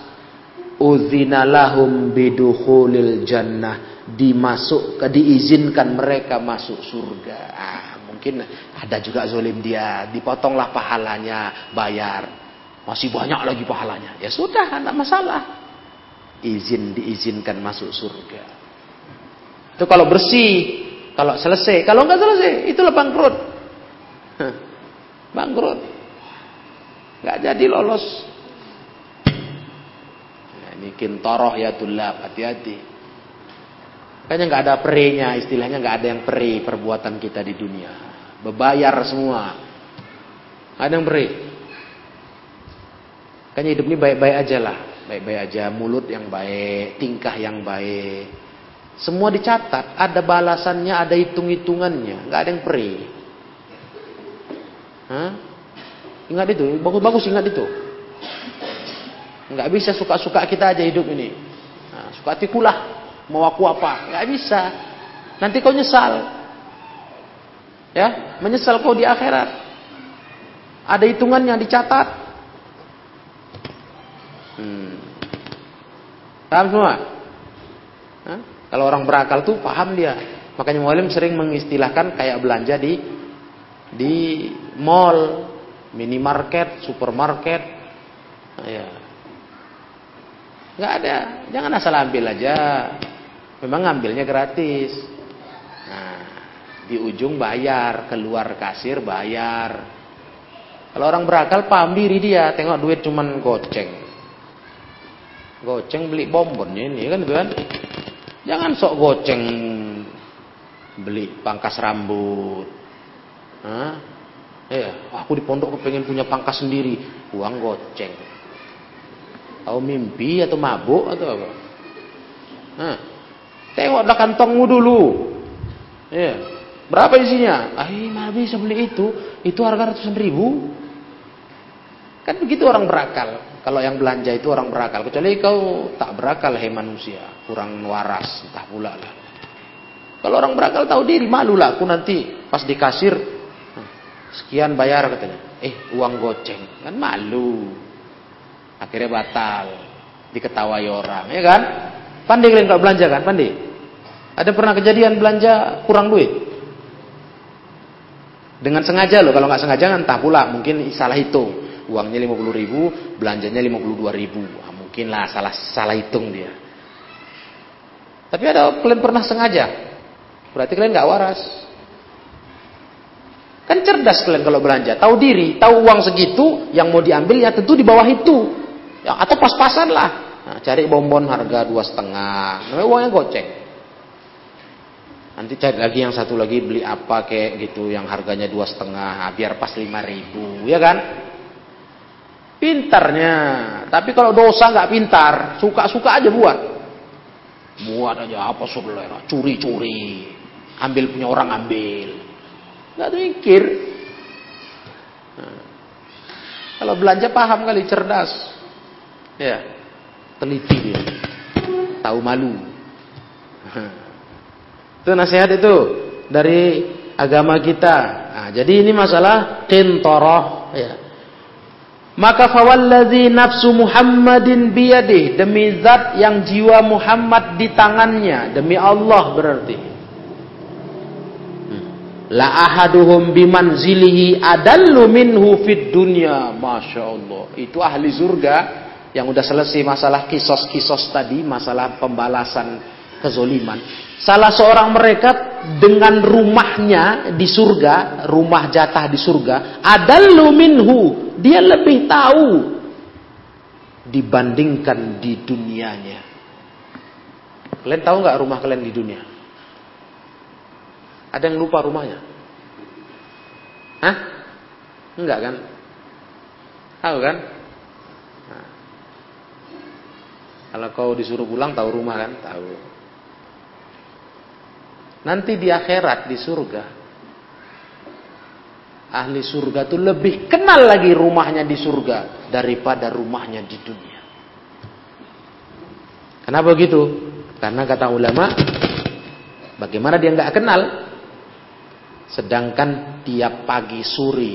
Uzina lahum bidukhulil jannah dimasuk diizinkan mereka masuk surga. Ah, mungkin ada juga zolim dia, dipotonglah pahalanya, bayar. Masih banyak lagi pahalanya. Ya sudah, tidak masalah. Izin diizinkan masuk surga. Itu kalau bersih, kalau selesai, kalau nggak selesai, itulah bangkrut. Bangkrut. Nggak jadi lolos. Nah, ini kintoroh ya tulab, hati-hati. Kayaknya nggak ada perenya, istilahnya nggak ada yang peri perbuatan kita di dunia. Bebayar semua. Ada yang beri. Kayaknya hidup ini baik-baik aja lah. Baik-baik aja. Mulut yang baik. Tingkah yang baik. Semua dicatat. Ada balasannya. Ada hitung-hitungannya. Gak ada yang peri. Hah? Ingat itu. Bagus-bagus ingat itu. Nggak bisa suka-suka kita aja hidup ini. Nah, suka tikulah. Mau aku apa. Nggak bisa. Nanti kau nyesal. Ya, menyesal kau di akhirat. Ada hitungannya dicatat. Hmm. Paham semua? Hah? Kalau orang berakal tuh paham dia. Makanya mualim sering mengistilahkan kayak belanja di di mall, minimarket, supermarket. Nah, ya. Gak ada, jangan asal ambil aja. Memang ngambilnya gratis. Di ujung bayar, keluar kasir bayar. Kalau orang berakal paham diri dia, tengok duit cuman goceng. Goceng beli bonbon ini kan kan. Jangan sok goceng beli pangkas rambut. Hah? Eh, aku di pondok kepengen punya pangkas sendiri, uang goceng. Tahu mimpi atau mabuk atau apa? Hah? Tengoklah kantongmu dulu. Iya. Berapa isinya? Ah, mana bisa beli itu? Itu harga ratusan ribu. Kan begitu orang berakal. Kalau yang belanja itu orang berakal. Kecuali kau tak berakal, hei manusia. Kurang waras, entah pula lah. Kalau orang berakal tahu diri, malu lah. Aku nanti pas di kasir, sekian bayar katanya. Eh, uang goceng. Kan malu. Akhirnya batal. Diketawai orang, ya kan? Pandai kalian kalau belanja kan? Pandai? Ada pernah kejadian belanja kurang duit? Dengan sengaja loh, kalau nggak sengaja entah pula, mungkin salah hitung uangnya 50 ribu, belanjanya 52 ribu. Nah, mungkin lah salah salah hitung dia. Tapi ada kalian pernah sengaja, berarti kalian nggak waras. Kan cerdas kalian kalau belanja, tahu diri, tahu uang segitu, yang mau diambil ya tentu di bawah itu, ya, atau pas-pasan lah. Nah, cari bonbon harga dua setengah, namanya uangnya goceng. Nanti cari lagi yang satu lagi beli apa kayak gitu yang harganya dua setengah, biar pas lima ribu, ya kan? Pintarnya. Tapi kalau dosa nggak pintar, suka-suka aja buat. Buat aja apa saudara, curi-curi. Ambil punya orang ambil. Nggak mikir. Nah. Kalau belanja paham kali cerdas. Ya. Teliti dia. Tahu malu. Itu nasihat itu dari agama kita. Nah, jadi ini masalah kintoroh ya maka fawalladzi nafsu Muhammadin biyadih demi zat yang jiwa Muhammad di tangannya demi Allah berarti. La ahaduhum bimanzilihi adallu minhu fid dunya. Masya Allah. Itu ahli surga yang udah selesai masalah kisos-kisos tadi, masalah pembalasan kezoliman. Salah seorang mereka dengan rumahnya di surga, rumah jatah di surga, adallu minhu, dia lebih tahu dibandingkan di dunianya. Kalian tahu nggak rumah kalian di dunia? Ada yang lupa rumahnya? Hah? Enggak kan? Tahu kan? Nah. Kalau kau disuruh pulang tahu rumah kan? Tahu. Nanti di akhirat di surga. Ahli surga itu lebih kenal lagi rumahnya di surga daripada rumahnya di dunia. Kenapa begitu? Karena kata ulama, bagaimana dia nggak kenal? Sedangkan tiap pagi sore,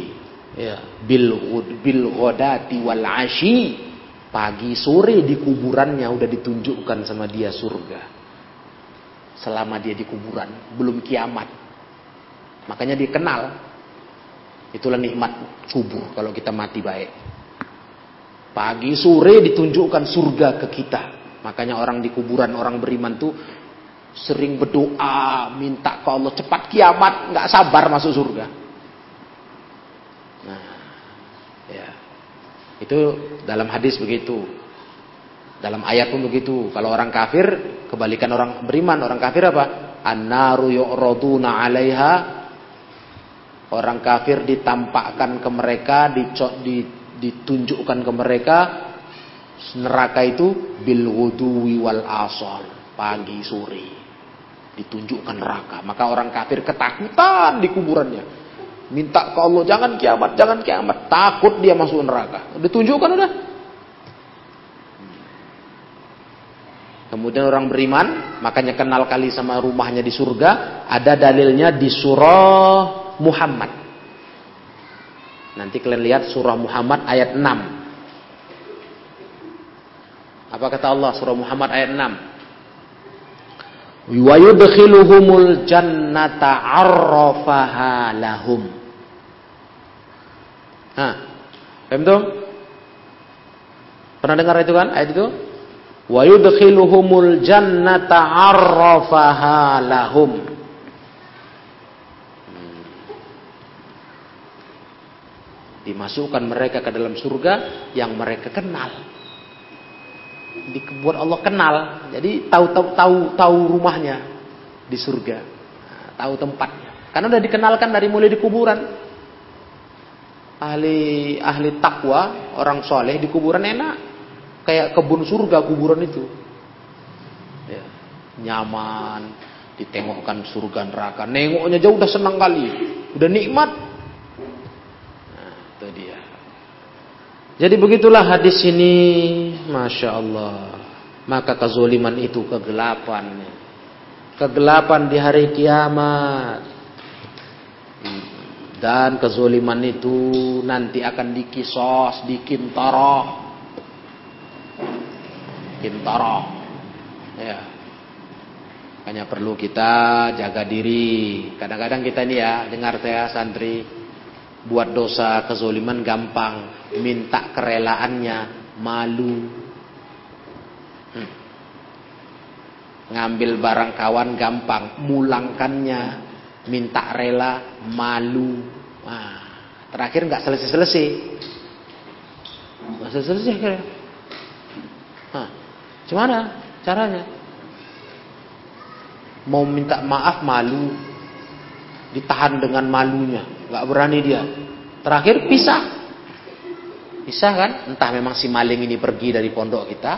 ya, bil bil ghodati wal ashi, pagi sore di kuburannya udah ditunjukkan sama dia surga selama dia di kuburan, belum kiamat. Makanya dia kenal. Itulah nikmat kubur kalau kita mati baik. Pagi sore ditunjukkan surga ke kita. Makanya orang di kuburan, orang beriman tuh sering berdoa, minta ke Allah cepat kiamat, nggak sabar masuk surga. Nah, ya. Itu dalam hadis begitu. Dalam ayat pun begitu. Kalau orang kafir, kebalikan orang beriman. Orang kafir apa? An-naru yu'raduna 'alaiha. Orang kafir ditampakkan ke mereka, ditunjukkan ke mereka neraka itu bil wal asal, pagi sore. Ditunjukkan neraka. Maka orang kafir ketakutan di kuburannya. Minta ke Allah jangan kiamat, jangan kiamat. Takut dia masuk neraka. Ditunjukkan udah Kemudian orang beriman, makanya kenal kali sama rumahnya di surga. Ada dalilnya di surah Muhammad. Nanti kalian lihat surah Muhammad ayat 6. Apa kata Allah surah Muhammad ayat 6? Wa yudkhiluhumul jannata arrafaha lahum. Hah. Paham Pernah dengar itu kan ayat itu? wa yudkhiluhumul jannata arrafaha lahum dimasukkan mereka ke dalam surga yang mereka kenal dibuat Allah kenal jadi tahu tahu tahu tahu rumahnya di surga nah, tahu tempatnya karena udah dikenalkan dari mulai di kuburan ahli ahli takwa orang soleh di kuburan enak kayak kebun surga kuburan itu. Ya, nyaman, ditengokkan surga neraka. Nengoknya jauh udah senang kali, udah nikmat. Nah, itu dia. Jadi begitulah hadis ini, masya Allah. Maka kezoliman itu kegelapan, kegelapan di hari kiamat. Dan kezoliman itu nanti akan dikisos, dikintara. Kintara. Ya. Hanya perlu kita jaga diri. Kadang-kadang kita ini ya, dengar saya santri, buat dosa kezoliman gampang. Minta kerelaannya, malu. Hmm. Ngambil barang kawan gampang, mulangkannya minta rela, malu. Nah, terakhir nggak selesai-selesai. Nggak selesai-selesai. Nah, gimana caranya? Mau minta maaf malu, ditahan dengan malunya, nggak berani dia. Terakhir pisah. Pisah kan? Entah memang si maling ini pergi dari pondok kita,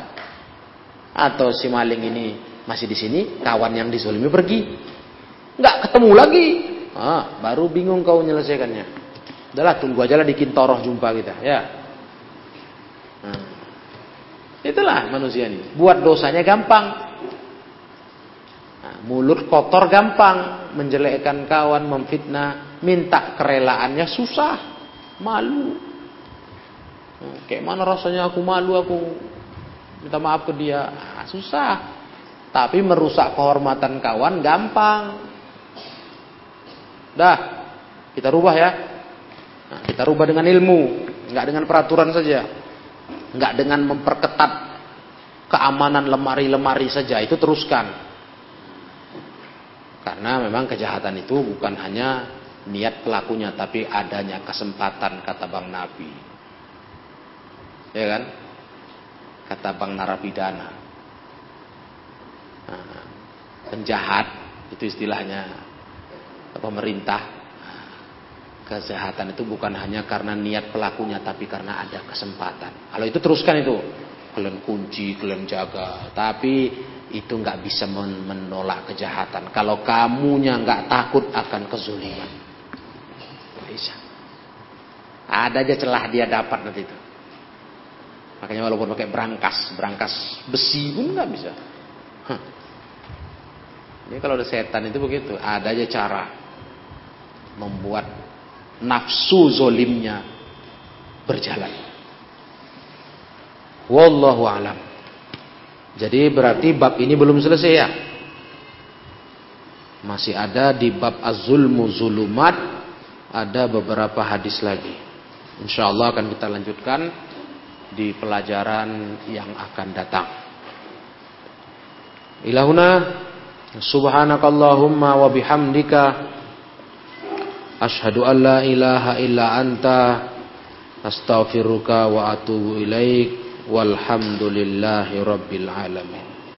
atau si maling ini masih di sini, kawan yang dizolimi pergi nggak ketemu lagi. Ah, baru bingung kau menyelesaikannya. Udahlah tunggu aja lah di Kintoroh jumpa kita, ya. Nah, itulah manusia ini. Buat dosanya gampang. Nah, mulut kotor gampang, menjelekkan kawan, memfitnah, minta kerelaannya susah, malu. Kayak mana rasanya aku malu, aku minta maaf ke dia, nah, susah. Tapi merusak kehormatan kawan gampang. Dah, kita rubah ya. Nah, kita rubah dengan ilmu, nggak dengan peraturan saja, nggak dengan memperketat keamanan lemari-lemari saja. Itu teruskan, karena memang kejahatan itu bukan hanya niat pelakunya, tapi adanya kesempatan kata bang Nabi, ya kan? Kata bang narapidana, nah, penjahat itu istilahnya pemerintah kesehatan itu bukan hanya karena niat pelakunya tapi karena ada kesempatan. Kalau itu teruskan itu, kalian kunci, kalian jaga. Tapi itu nggak bisa menolak kejahatan. Kalau kamunya nggak takut akan kezuliman, bisa. Ada aja celah dia dapat nanti itu. Makanya walaupun pakai berangkas, berangkas besi pun nggak bisa. Huh. Ini kalau ada setan itu begitu, ada aja cara membuat nafsu zolimnya berjalan. Wallahu alam. Jadi berarti bab ini belum selesai ya. Masih ada di bab az-zulmu zulumat ada beberapa hadis lagi. Insya Allah akan kita lanjutkan di pelajaran yang akan datang. Ilahuna subhanakallahumma wa bihamdika Ashhadu an la ilaha illa anta astaghfiruka wa atubu ilaik walhamdulillahi rabbil alamin